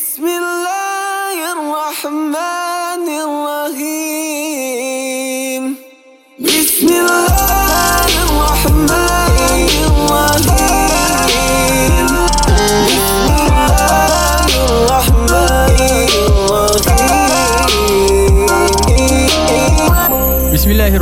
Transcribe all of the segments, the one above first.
بسم الله الرحمن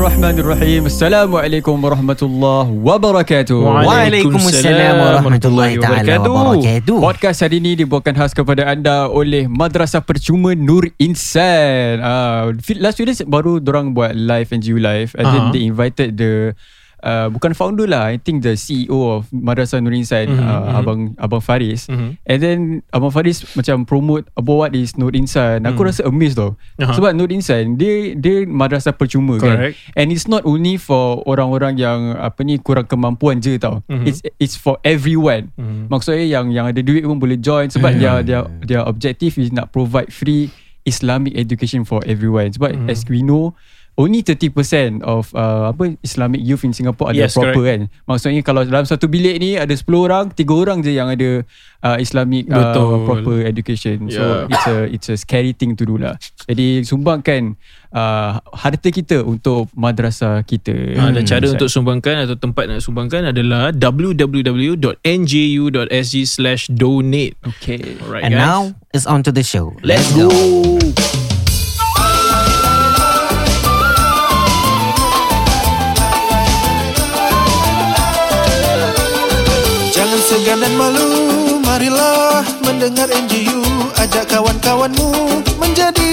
Bismillahirrahmanirrahim. Assalamualaikum warahmatullahi wabarakatuh. Waalaikumsalam warahmatullahi wabarakatuh. Podcast hari ini dibawakan khas kepada anda oleh Madrasah Percuma Nur Insan. Uh, last few days baru orang buat live NGU live and then Ah. they invited the Uh, bukan founder lah I think the CEO of Madrasah Nur Insan Mhm, uh, mhm. Abang Abang Faris Mhm. And then Abang Faris macam promote about what is Nur Insan Aku Hmm. rasa amazed tau Aha. Sebab Nur Insan Dia dia madrasah percuma Correct. kan And it's not only for orang-orang yang Apa ni kurang kemampuan je tau Mhm. It's it's for everyone Mhm. Maksudnya yang yang ada duit pun boleh join Sebab Yeah. dia dia dia objective is nak provide free Islamic education for everyone Sebab Mhm. as we know Only 30% of uh, apa Islamic youth in Singapore ada Yes, proper correct. kan. Maksudnya kalau dalam satu bilik ni ada 10 orang, 3 orang je yang ada uh, Islamic uh, Betul. proper education. So Yeah. it's a it's a scary thing to do lah. Jadi sumbangkan uh, harta kita untuk madrasah kita. Ha, dan Hmm. cara untuk sumbangkan atau tempat nak sumbangkan adalah www.nju.sg slash donate. Okay. Alright And guys. now it's on to the show. let's go. Jangan pendengar NGU Ajak kawan-kawanmu menjadi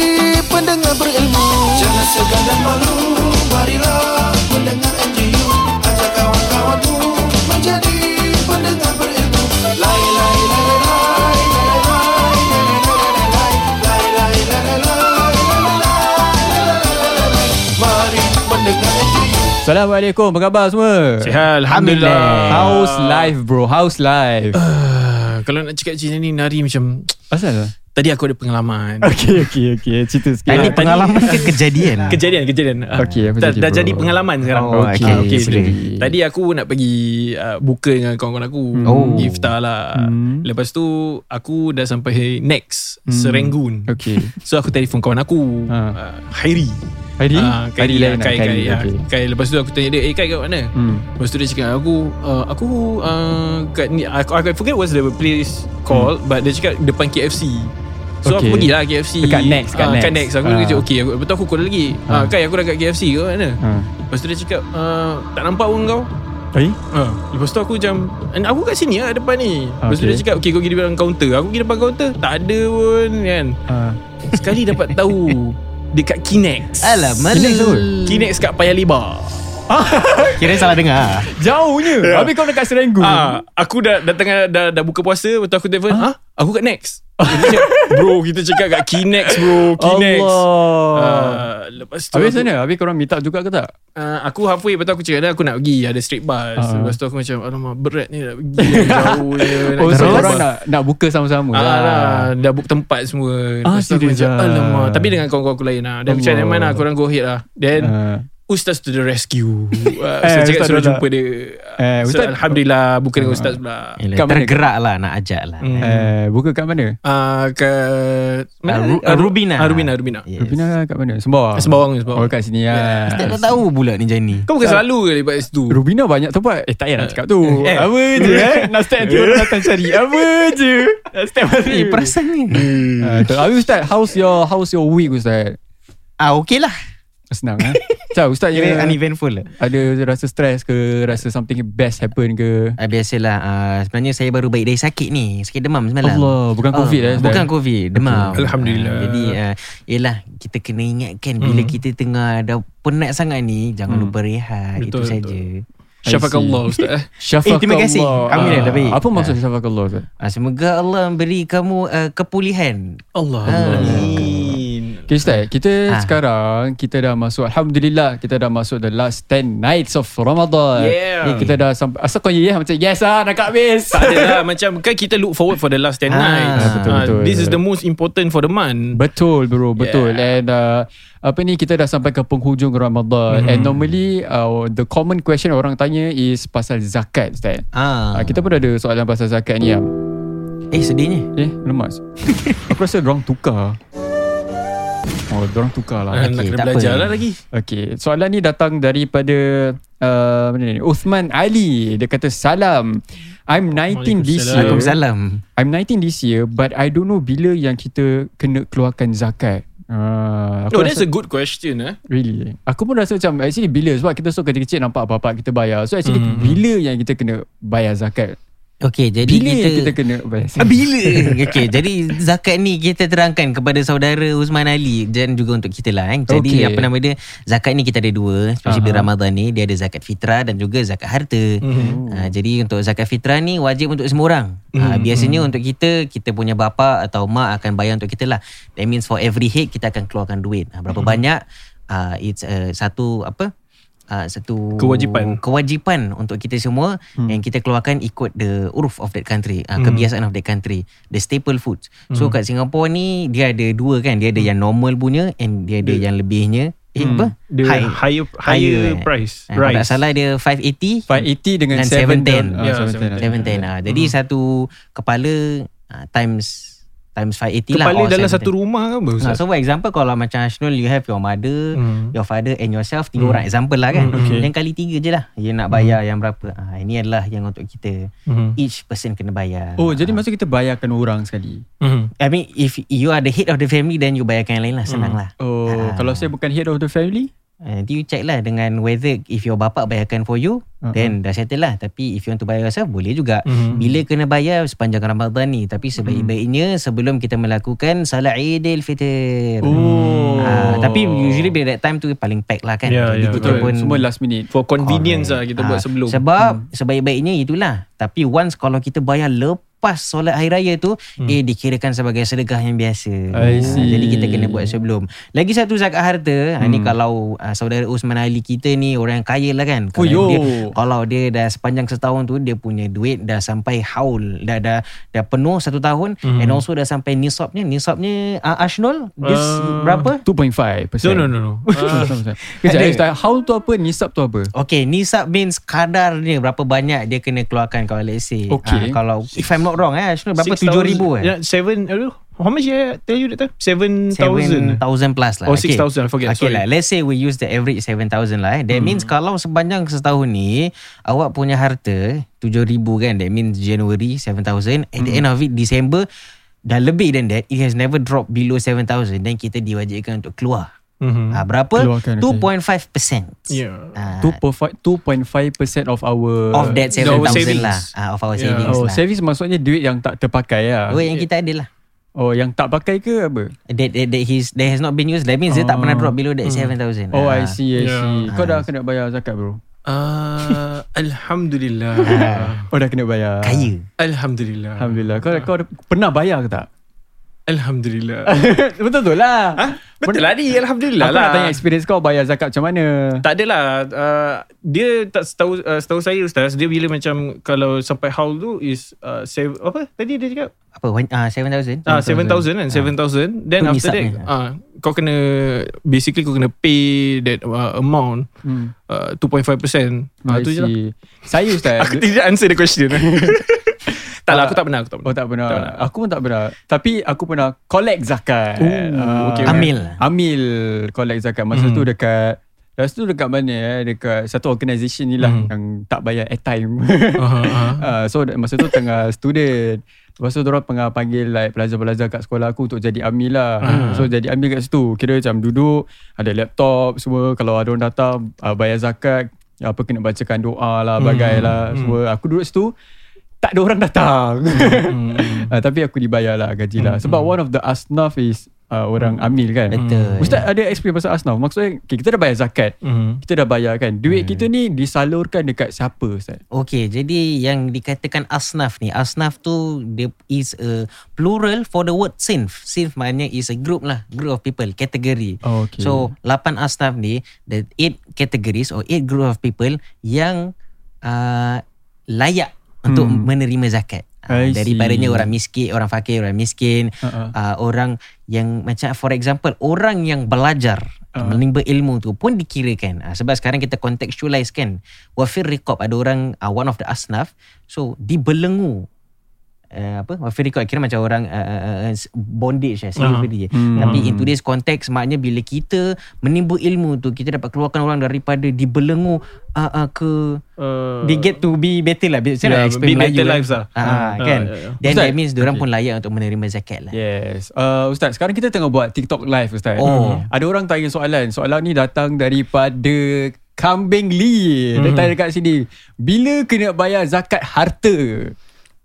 pendengar berilmu Jangan segan dan malu, marilah mendengar NGU Ajak kawan-kawanmu menjadi pendengar berilmu Lai, lai, lai, lai, lai, lai, lai, lai, lai, lai, lai, lai, lai, lai, lai, lai, lai, Assalamualaikum, apa khabar semua? Sihat, Alhamdulillah. Alhamdulillah. How's life bro? How's life? Uh kalau nak cakap cerita ni nari macam Asal? tadi aku ada pengalaman. Okay, okay, okay. Cerita sikit. Ini tadi- pengalaman ke kejadian? Kejadian, kejadian. Ah, Okey, apa dah, jadi, dah jadi pengalaman sekarang. Oh, Ah, okey, okey, sila. sila. Tadi aku nak pergi uh, buka dengan kawan-kawan aku. Oh. Iftar lah. Hmm. Lepas tu aku dah sampai next Hmm. Serenggun. Okay. So aku telefon kawan aku Ha. uh, Hairi Hari? Ah, Hari Kai, lain Kai, Kai, ya. okay. Kai. Lepas tu aku tanya dia Eh Kai kat mana Hmm. Lepas tu dia cakap aku uh, Aku uh, kat ni aku, I forget what's the place called But dia cakap depan KFC So Okay. aku pergi lah KFC Dekat Next, kat Ah, Kat Next. Next Aku Ah. kata okay Lepas tu aku call lagi Ah. ah. Kai aku dah kat KFC ke mana Ha. Lepas tu dia cakap uh, Tak nampak pun kau Eh? Ha. Lepas tu aku macam "And Aku kat sini lah depan ni Lepas tu Okay. dia cakap Okay kau pergi depan kaunter Aku pergi depan kaunter Tak ada pun kan Ha. Sekali dapat tahu Dekat Kinex Alamak. Kinex tu? Kinex kat Paya Lebar Kira salah dengar. Jauhnya. Ya. Habis kau dekat Serenggun. Ah, aku dah dah tengah dah, dah buka puasa, lepas tu aku telefon, "Ha? Aku kat Next." Bro, kita cakap kat Kinex, bro. Kinex. Allah. Ah, lepas tu Habis aku, mana? Habis korang meet up juga ke tak? ah, aku halfway lepas tu aku cakap dah aku nak pergi ada straight bus. Ah. Lepas tu aku macam alamak berat ni nak pergi jauh je. Oh, so korang nak nak buka sama-sama Ah, lah. lah, dah book tempat semua. Ah, Lepas tu aku macam, ah? alamak. Tapi dengan kawan-kawan aku lain lah. Dan macam mana lah, korang go ahead lah. Then, Ah. Ustaz to the rescue. Uh, Eh, saya cakap Ustaz suruh dah- jumpa dia. Eh, so, Ustaz- Alhamdulillah bukan dengan Ustaz pula. Kat mana? tergerak lah nak ajak lah. Hmm. Eh, buka kat mana? Uh, ke Ah, Ru- Rubina. Ah, Rubina, Rubina. Yes. Rubina kat mana? Sembawang. Sembawang, Sembawang. Oh, kat sini lah. Tak dah tahu pula ni Jani. Kau bukan selalu ke lepas situ? Rubina banyak tempat. Eh, tak payah nak cakap tu. Eh. Apa je eh? Nak step nanti orang datang cari. Apa je? Nak step Eh, perasan ni. Ah. Habis Ustaz, how's your how's your week Ustaz? Ah, okey lah. Senang eh? Macam Ustaz ya, uneventful lah. ada rasa stress ke? Rasa something best happen ke? Ah, biasalah. Ah, sebenarnya saya baru baik dari sakit ni. Sakit demam semalam. Allah, bukan Ah, COVID eh? Bukan COVID, demam. Okay. Alhamdulillah. Ah, jadi uh, yelah kita kena ingatkan bila Hmm. kita tengah dah penat sangat ni jangan Hmm. lupa rehat Betul, itu saja. Syafakallah Ustaz eh. Syafakallah. Eh, terima kasih. Amin, Ah, dah baik. Apa maksud syafakallah Ustaz? Ah, semoga Allah beri kamu uh, kepulihan. Allah. Amin. Okay Ustaz, kita Ah. sekarang kita dah masuk Alhamdulillah kita dah masuk the last 10 nights of Ramadan. Yeah. Eh, kita dah sampai asal kau ya macam yes ah nak habis. Tak ada lah Macam kan kita look forward For the last 10 Ah, nights betul, Ah, betul. This is the most important For the month Betul bro, betul. Yeah. And uh, apa ni kita dah sampai ke penghujung Ramadan Mhm. and normally uh, the common question orang tanya is pasal zakat Ustaz. Ah. Uh, kita pun ada soalan pasal zakat ni. ah. Eh sedihnya Eh lemas Aku rasa dorang tukar Oh dorang tukar lah. Ah, Nak okey, kena tak belajar apa. lah lagi. Okay Soalan ni datang daripada uh, Mana ni? Uthman Ali. Dia kata salam. I'm 19 this year. Waalaikumsalam. I'm 19 this year But I don't know Bila yang kita Kena keluarkan zakat. Uh, Oh that's a good question eh. Really? Aku pun rasa macam Actually bila? Sebab kita so kecil-kecil Nampak apa-apa kita bayar. So actually Hmm. Bila yang kita kena Bayar zakat Okay jadi Bila kita, kita kena bayar Ah, Bila? Okay jadi zakat ni Kita terangkan kepada saudara Usman Ali Dan juga untuk kita lah kan Jadi Okay. apa nama dia? Zakat ni kita ada dua Especially Aha. bila Ramadan ni Dia ada zakat fitrah Dan juga zakat harta. Mhm. ha, Jadi untuk zakat fitrah ni Wajib untuk semua orang. Ha. Biasanya untuk kita Kita punya bapa Atau mak akan bayar untuk kita lah. That means for every head Kita akan keluarkan duit. Ha, Berapa banyak? Uh, It's uh, satu Apa Uh, satu Kewajipan. kewajipan untuk kita semua hmm. yang kita keluarkan ikut the uruf of that country uh, Hmm. kebiasaan of that country the staple foods so kat Singapore ni dia ada dua kan dia ada yang normal punya and dia ada Hmm. Dia- yang lebihnya eh Hmm. apa The higher higher, Higher, eh. price. Ah, kalau tak salah dia 580 580 dengan Dan 710 710. Ya, 710 ah. Jadi satu kepala uh, times times 580 lah Kepala dalam 710. satu rumah kan apa Nah, Ustaz? so for example kalau macam Ashnul you have your mother, Hmm. your father and yourself tiga Hmm. orang example lah kan. Hmm, okay. Yang kali tiga je lah. You nak bayar yang berapa. Ah ini adalah yang untuk kita Mhm. each person kena bayar. Oh jadi maksud kita bayarkan orang sekali Mhm. I mean if you are the head of the family then you bayarkan yang lain lah senang lah. Oh Ah. Kalau saya bukan head of the family nanti you check lah dengan whether if your bapa bayarkan for you Uh-uh. then dah settle lah. Tapi if you want to bayar yourself boleh juga. Mhm. Bila kena bayar sepanjang Ramadan ni. Tapi sebaik-baiknya sebelum kita melakukan salat Aidil Fitr. Oh Ah, tapi usually bila that time tu paling pack lah kan. Jadi ya, kita Betul pun Semua last minute For convenience lah kita Ah, buat sebelum. Sebab sebaik-baiknya itulah. Tapi once kalau kita bayar lepas solat hari raya tu, eh dikirakan sebagai sedekah yang biasa. I see. Ah, jadi kita kena buat sebelum. Lagi satu zakat harta, hmm. ni kalau uh, saudara Usman Ali kita ni orang yang kaya lah kan. Oh, Kalau dia kalau dia dah sepanjang setahun tu dia punya duit dah sampai haul, dah dah dah penuh satu tahun Hmm. and also dah sampai nisabnya. Nisabnya uh, Ashnul this Uh, berapa? 2.5% No no no no. Ah, Kejap How tu apa Nisab tu apa Okay, nisab means kadar dia berapa banyak dia kena keluarkan kalau let's say. Okay. Ah, kalau if I'm not wrong eh, Ashnul berapa 6,000 7,000 eh? Yeah, seven. Aduh, how much I tell you that time? Seven thousand. 7,000 plus lah. Oh, 6,000, I forget, Okay sorry. lah, let's say we use the average 7,000 lah eh. That Hmm. means kalau sepanjang setahun ni, awak punya harta 7,000 kan, that means January 7,000. At the Hmm. end of it, December, dah lebih than that, it has never dropped below 7,000. Then kita diwajibkan untuk keluar. Mhm. Ah, berapa? Keluarkan, okay. 2.5%. Yeah. Ah, 2.5 2.5% of our of that Our 7,000 savings. lah. Ah, of our Yeah. savings Oh lah. savings maksudnya Duit yang tak terpakai lah Oh, yang kita ada lah. Oh yang tak pakai ke apa That, that, that, his, that has not been used That means dia tak Oh. pernah drop below that 7,000 Oh I Ah. see I Yeah. see Kau dah kena bayar zakat bro Ah, Alhamdulillah. Oh dah kena bayar Kaya Alhamdulillah. Alhamdulillah Kau, kau ada- pernah bayar ke tak Alhamdulillah. Betul-betul lah Betul ni Alhamdulillah Aku lah. nak tanya experience kau Bayar zakat macam mana? Tak adalah uh, Dia tak setahu uh, Setahu saya Ustaz Dia bila macam Kalau sampai haul tu Is uh, save, Apa tadi dia cakap? Apa one- ah 7,000 Ah, 7,000 kan 7,000 Then Tu after that ah, Kau kena Basically kau kena pay That uh, amount hmm. uh, 2.5% ah, I Tu je lah. Saya Ustaz Aku tidak answer the question Tak lah aku tak pernah Aku tak pernah Oh tak pernah. Tak pernah. Aku pun tak pernah Tapi aku pernah Collect zakat Ooh, Ah, okay, okay. Amil Amil Collect zakat Masa Hmm. tu dekat Lepas tu dekat mana eh Dekat satu organisation ni lah Hmm. Yang tak bayar airtime aha. Ah, So masa tu tengah student Lepas tu diorang tengah panggil like pelajar-pelajar kat sekolah aku untuk jadi amil lah. Ah. So jadi amil kat situ. Kira macam duduk, ada laptop semua. Kalau ada orang datang, uh, bayar zakat, apa kena bacakan doa lah, Hmm. bagai lah Hmm. semua. Aku duduk situ, tak ada orang datang. Hmm, hmm. uh, tapi aku dibayar lah gaji lah. Hmm, Sebab hmm. one of the asnaf is uh, orang amil kan. Betul Ustaz ada experience pasal asnaf? Maksudnya okay, kita dah bayar zakat. Mhm. Kita dah bayar kan. Duit kita ni disalurkan dekat siapa Ustaz? Okay jadi yang dikatakan asnaf ni Asnaf tu Dia is a plural for the word sinf Sinf maknanya is a group lah Group of people Category Oh, okay. So 8 asnaf ni The 8 categories Or 8 group of people Yang uh, Layak Untuk Hmm. menerima zakat uh, Daripadanya orang miskin Orang fakir Orang miskin Uh-uh. uh, Orang yang Macam for example Orang yang belajar Uh. Menimba ilmu tu Pun dikirakan uh, Sebab sekarang kita contextualize kan Wafir Rikob Ada orang uh, One of the asnaf So dibelenggu uh, apa record kira macam orang uh, uh, uh, bondage slavery uh-huh. tapi in today's context maknanya bila kita menimba ilmu tu kita dapat keluarkan orang daripada dibelenggu uh, uh, ke Uh, they get to be better lah Saya Yeah, nak explain be better lives lah. Ah, Ah, kan ya, ya. Then Ustaz, that means Diorang okay. pun layak Untuk menerima zakat lah Yes. Uh, Ustaz, sekarang kita tengah buat TikTok live Ustaz. Oh. Ada orang tanya soalan. Soalan ni datang daripada Kambing Lee. Dia tanya dekat sini. Bila kena bayar zakat harta?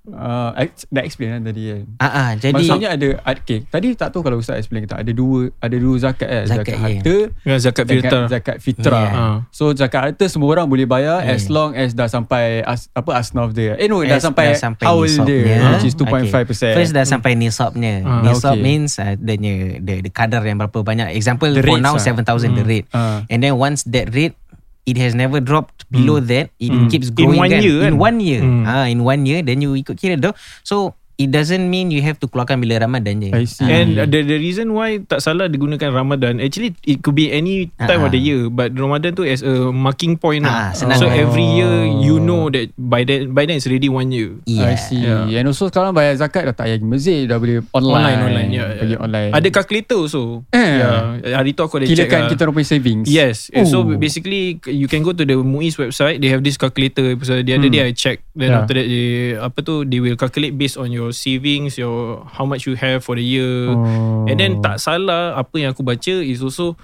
Uh, dah explain kan tadi kan. Ah, ah, jadi Maksudnya ada okay, tadi tak tahu kalau ustaz explain kita ada dua ada dua zakat eh Zakat, zakat, ya. harta Dengan zakat zakat, fitrah. zakat fitrah. Ya. Ah. So zakat harta semua orang boleh bayar Ya. as long as dah sampai as, apa asnaf dia. Eh no dah As- sampai, dah sampai haul nisabnya. dia which is 2.5%. Okay. First dah sampai nisabnya. Ah, Nisab okay. means uh, adanya the, the kadar yang berapa banyak. Example The for rates now ah. 7,000 the rate. Ah. And then once that rate it has never dropped below that it keeps In growing one kan? year in kan? one year Hmm. ah in one year then you ikut kira tu so it doesn't mean you have to keluarkan bila Ramadan je I see. Ah. And the the reason why tak salah digunakan Ramadan actually it could be any time Ah. of the year but Ramadan tu as a marking point Ah, lah. senang. So every Oh. year you know that by then by then it's already one year. yeah. I see. Yeah. And also sekarang bayar zakat dah tak payah pergi masjid, dah boleh online. Online online ya. Pergi ya. online. Ada calculator also. Eh. Yeah. Hari tu aku ada check. Kilakan lah. kita orang punya savings. Yes. Oh. So Oh. basically you can go to the MUIS website. They have this calculator. So the other Hmm. day I check. Then Yeah. after that they apa tu they will calculate based on your savings, your how much you have for the year. Oh. And then tak salah apa yang aku baca is also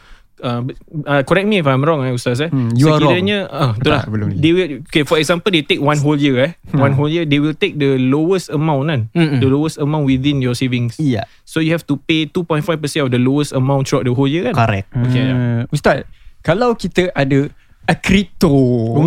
uh, uh, correct me if I'm wrong eh Ustaz eh. Hmm, you are Sekiranya uh, betul lah. Tak, belum. They will okay for example they take one whole year eh. One whole year they will take the lowest amount kan. Mm-mm. The lowest amount within your savings. yeah So you have to pay 2.5% of the lowest amount throughout the whole year kan. correct Okay, Uh, Ustaz, kalau kita ada a crypto.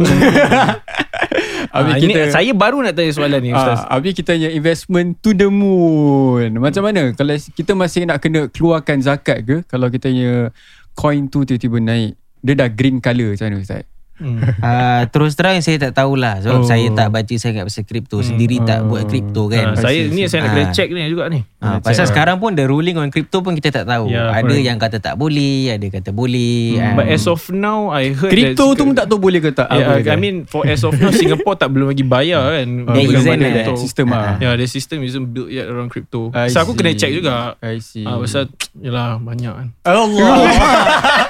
Habis Ah, ini saya baru nak tanya soalan ni Ustaz. Ah, habis kita punya investment to the moon. Macam mana? Kalau kita masih nak kena keluarkan zakat ke? Kalau kita punya coin tu tiba-tiba naik. Dia dah green colour macam mana Ustaz? Hmm. Uh, terus terang saya tak tahulah sebab Oh. saya tak baca sangat pasal kripto sendiri tak buat kripto kan. saya ni saya nak kena Ah. check ni juga ni. Ha, pasal sekarang pun the ruling on crypto pun kita tak tahu. Ya, ada correct. yang kata tak boleh, ada kata boleh. Ah, But as of now I heard Kripto tu pun tak tahu boleh ke tak? Yeah, I mean for as of now Singapore tak belum lagi bayar kan. Ah, There Belum isn't ada a crypto. sistem ah. Yeah, the system isn't built yet around crypto. I so aku kena see. check juga. I see. Ah, pasal yalah banyak kan. Allah.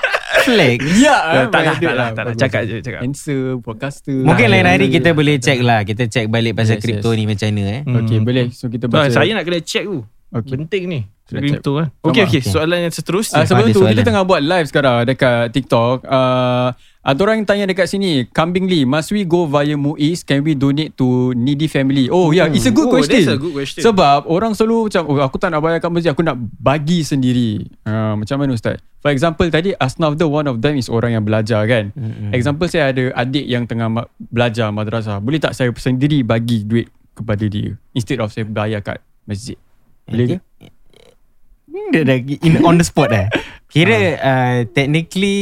flex. ya, tak lah, tak lah, duit tak lah. Cakap je, cakap. Answer, podcaster. Mungkin Ah, lain hari kita boleh check lah. Kita check balik pasal Yes, kripto yes. ni macam mana eh. Okay, Hmm. boleh. So kita baca. saya nak kena check tu. Okay. Penting ni. Kena Crypto kan. Sama. Okay, okay. Okay. Soalan yang seterusnya. Uh, sebelum tu kita soalan. tengah buat live sekarang dekat TikTok. Uh, ada orang yang tanya dekat sini, Kambing Lee, must we go via MUIS? Can we donate to needy family? Oh yeah, it's a good Oh, question. that's a good question. Sebab orang selalu macam, oh aku tak nak bayar kat masjid, aku nak bagi sendiri. Uh, macam mana Ustaz? For example tadi Asnaf the one of them is orang yang belajar kan. Mm-hmm. Example saya ada adik yang tengah ma- belajar madrasah. Boleh tak saya sendiri bagi duit kepada dia instead of saya bayar kat masjid? Boleh ke? Dia dah in, on the spot eh. Kira uh, technically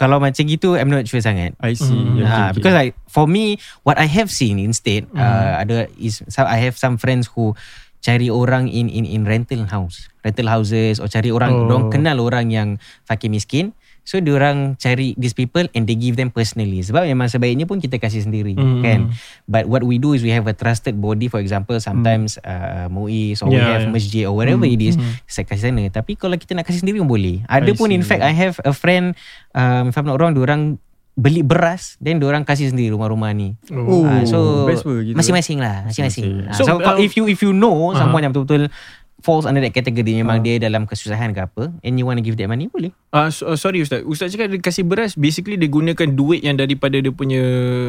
kalau macam gitu I'm not sure sangat. I see. Hmm. Okay, okay. because like for me what I have seen instead uh, ada is so I have some friends who cari orang in in in rental house rental houses or cari orang Oh. oh. dong kenal orang yang fakir miskin so diorang cari these people and they give them personally sebab memang sebaiknya pun kita kasih sendiri Hmm. kan but what we do is we have a trusted body for example sometimes uh, MUIS or we Yeah, have yeah. masjid or whatever it is saya kasih sana tapi kalau kita nak kasih sendiri pun boleh ada I pun in see. fact I have a friend um, if I'm not wrong diorang beli beras then diorang kasih sendiri rumah-rumah ni. Oh, Ah, so best gitu. masing-masing lah, masing-masing. Ah, So, So, um, if you if you know uh-huh. someone yang betul-betul falls under that category memang dia dalam kesusahan ke apa and you want to give that money boleh. Ah so, uh, sorry Ustaz. Ustaz cakap dia kasih beras basically dia gunakan duit yang daripada dia punya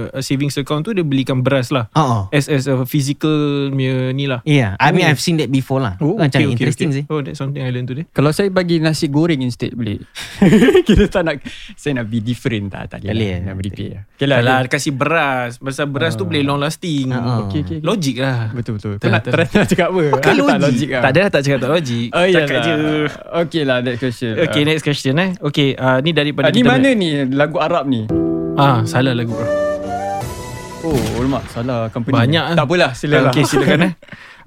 uh, savings account tu dia belikan beras lah. Oh. As as a physical punya ni lah. Yeah, I mean Oh. I've seen that before lah. Oh, Macam okay, okay, interesting okay. sih. Oh, that's something I learned today. Kalau saya bagi nasi goreng instead boleh. Kita tak nak saya nak be different tak tak boleh, boleh. Nak repeat lah. Okay Lah, lah. lah kasih beras. Pasal beras tu boleh long lasting. Ah, ah. Okay, okay. Logik lah. Betul betul. Kau Tak, nak cakap apa? Bukan tak logik. lah. Tak ada lah tak cakap tak logik. Oh Cakap je. Okay lah next question. Okay, next question eh. Okay, uh, ni daripada Ah, ni mana ni lagu Arab ni? Ah, salah lagu bro. Oh, alamak salah company. Banyak Tak apalah silakan. Okay, silakan eh.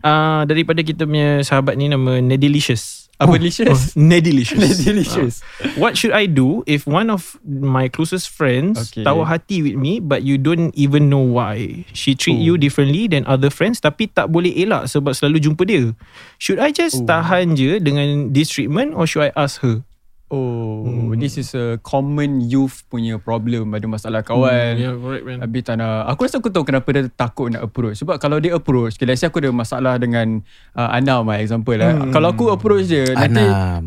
uh, Daripada kita punya sahabat ni Nama Nedilicious Apa delicious? Nedilicious Delicious. What should I do If one of my closest friends Okay. Tawa hati with me But you don't even know why She treat Oh. you differently Than other friends Tapi tak boleh elak Sebab selalu jumpa dia Should I just Oh. tahan je Dengan this treatment Or should I ask her Oh, Hmm. this is a common youth punya problem. Ada masalah kawan. Yeah correct man Habis tak nak Aku rasa aku tahu kenapa dia takut nak approach Sebab kalau dia approach okay, Let's say aku ada masalah dengan uh, Anam lah example lah Hmm. Kalau aku approach dia Nanti.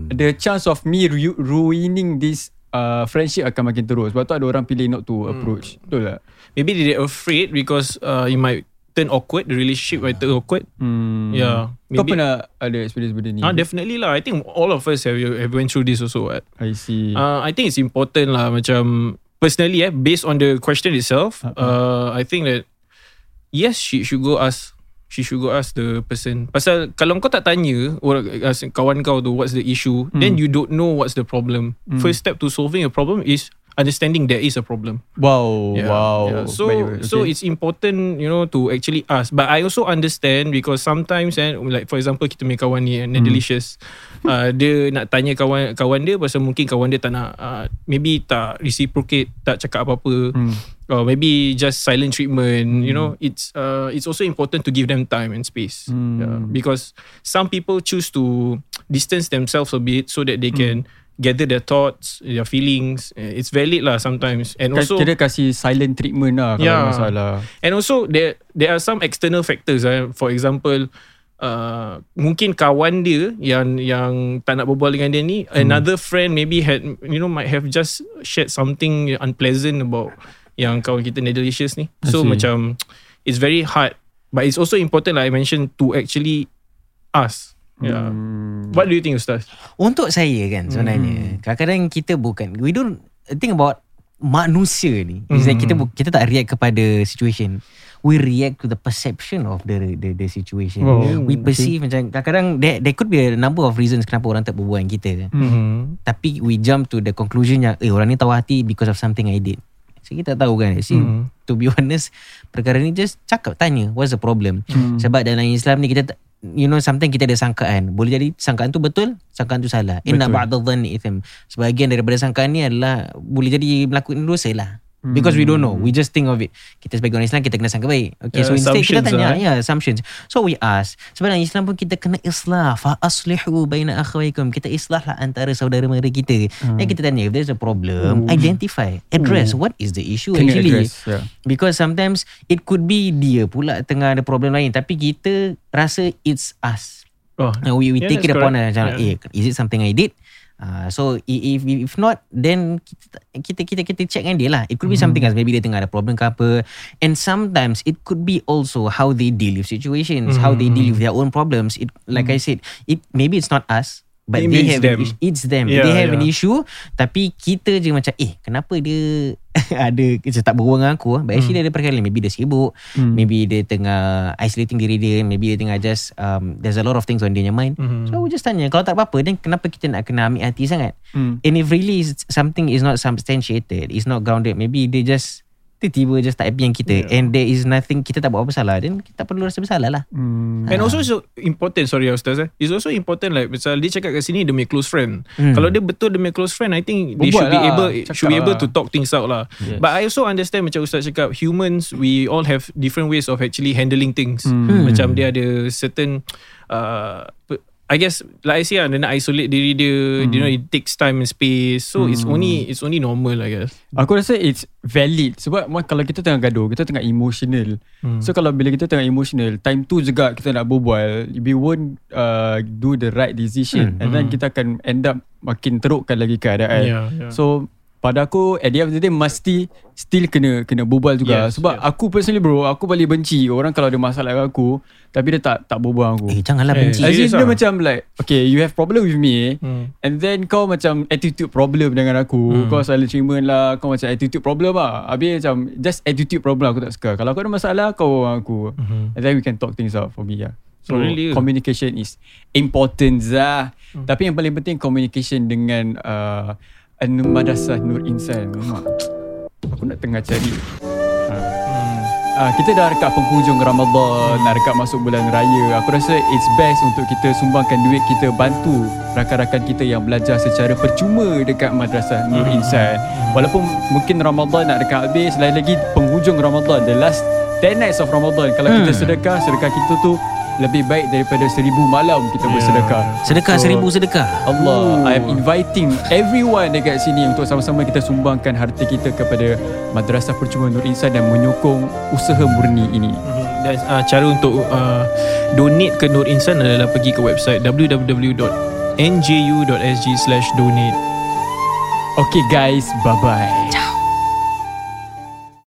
The chance of me ru- ruining this uh, Friendship akan makin terus Sebab tu ada orang pilih not to approach Betul tak? Maybe they're afraid Because uh, It might turn awkward The relationship might turn awkward Hmm. Yeah Kau maybe- pernah ada experience benda ni? Ah, definitely lah. I think all of us have have went through this also. Right? I see Uh, I think it's important lah. Macam personally, eh, based on the question itself, uh, I think that yes, she should go ask. She should go ask the person. Pasal kalau kau tak tanya orang as kawan kau tu what's the issue, then you don't know what's the problem. First step to solving a problem is understanding there is a problem. Wow Yeah, Wow yeah. So Baik, so okay. it's important you know to actually ask. But I also understand because sometimes eh, like for example kita punya kawan ni hmm. delicious. uh, dia nak tanya kawan kawan dia pasal mungkin kawan dia tak nak uh, maybe tak reciprocate tak cakap apa-apa. Hmm. Or maybe just silent treatment. You know, it's uh, it's also important to give them time and space. Hmm. Yeah, because some people choose to distance themselves a bit so that they can gather their thoughts, their feelings. Eh, It's valid lah sometimes. And Ka- also Kira kasih silent treatment lah Kalau Yeah. masalah And also there there are some external factors. Eh. For example, uh, mungkin kawan dia yang yang tak nak berbual dengan dia ni, Hmm. another friend maybe had you know might have just shared something unpleasant about yang kawan kita Netherlicious ni. So macam it's very hard, but it's also important like I mentioned to actually ask. Yeah. Hmm. What do you think, Ustaz? Untuk saya kan sebenarnya kadang-kadang kita bukan we don't think about manusia ni. Is that kita bu- kita tak react kepada situation. We react to the perception of the the, the situation. Oh, we perceive macam kadang-kadang there, there could be a number of reasons kenapa orang tak berbual dengan kita. Mm-hmm. Tapi we jump to the conclusion yang eh orang ni tahu hati because of something I did. So kita tak tahu kan. See, Mhm. to be honest, perkara ni just cakap tanya what's the problem. Hmm. Sebab dalam Islam ni kita tak- you know sometimes kita ada sangkaan. Boleh jadi sangkaan tu betul, sangkaan tu salah. Inna Betul. ba'dadh itham. Sebahagian daripada sangkaan ni adalah boleh jadi melakukan dosa lah. Because we don't know. We just think of it. Kita sebagai orang Islam Kita kena sangka baik. Okay Yeah, so instead kita tanya lah, eh. Ya assumptions. So we ask Sebenarnya Islam pun kita kena islah. Fa aslihu baina akhwaikum. Kita islah lah antara saudara mara kita Dan kita tanya If there's a problem Identify Address. What is the issue Kena actually? address, yeah. Because sometimes It could be dia pula Tengah ada problem lain. Tapi kita Rasa it's us. Oh, we we Yeah, take it that's upon correct. us macam Yeah. eh is it something I did uh, so i- if if not then kita kita kita, kita check dengan dia lah. It could be something Mm-hmm. else. Maybe dia tengah ada problem ke apa. And sometimes it could be also how they deal with situations how they deal with their own problems. It like I said it maybe it's not us but. Maybe they it's have them. it's them Yeah, they have an yeah. issue tapi kita je macam eh kenapa dia ada macam tak berbual dengan aku but actually Hmm. dia ada perkara maybe dia sibuk maybe dia tengah isolating diri dia maybe dia tengah just um, there's a lot of things on dia mind Mhm. so we just tanya kalau tak apa-apa then kenapa kita nak kena ambil hati sangat Hmm. and if really something is not substantiated is not grounded maybe they just tiba-tiba just tak happy dengan kita Yeah. and there is nothing kita tak buat apa salah then kita tak perlu rasa bersalah lah Hmm. And also so important Sorry Ustaz eh. It's also important like Misal dia cakap kat sini punya close friend Hmm. Kalau dia betul punya close friend I think They Berbual should be lah, able cakap Should be able lah. to talk things out lah Yes. But I also understand Macam Ustaz cakap Humans We all have Different ways of actually Handling things Hmm. Macam dia ada Certain uh, I guess Like I say lah Dia nak isolate diri dia You know it takes time and space So it's Hmm. only It's only normal I guess Aku rasa it's valid Sebab kalau kita tengah gaduh Kita tengah emotional Hmm. So kalau bila kita tengah emotional Time tu juga kita nak berbual We won't uh, do the right decision Hmm. And then kita akan end up Makin terukkan lagi keadaan Yeah, yeah. So pada aku At the end of the day Mesti Still kena Kena berbual juga Yes, Sebab yes. aku personally bro Aku paling benci Orang kalau ada masalah dengan aku Tapi dia tak Tak berbual dengan aku eh janganlah Eh, benci As dia ah? macam like Okay you have problem with me Hmm. And then kau macam Attitude problem dengan aku Hmm. Kau silent treatment lah Kau macam attitude problem lah Habis macam Just attitude problem aku tak suka Kalau kau ada masalah Kau dengan aku Mhm. And then we can talk things out for me lah So Oh, really? communication is important Zah Hmm. Tapi yang paling penting Communication dengan uh, Madrasah Nur Insan Mak, Aku nak tengah cari Hmm. uh, kita dah dekat penghujung Ramadan, nak dekat masuk bulan raya. Aku rasa it's best untuk kita sumbangkan duit kita bantu rakan-rakan kita yang belajar secara percuma dekat Madrasah Nur Insan. Walaupun mungkin Ramadan nak dekat habis, lain lagi penghujung Ramadan, the last 10 nights of Ramadan. Kalau kita sedekah, sedekah kita tu lebih baik daripada seribu malam kita bersedekah. Sedekah So, seribu sedekah. Allah I am inviting everyone dekat sini untuk sama-sama kita sumbangkan harta kita kepada Madrasah Percuma Nur Insan dan menyokong usaha murni ini. Dan uh, cara untuk uh, donate ke Nur Insan adalah pergi ke website www.nju.sg/donate. Okay guys, bye-bye.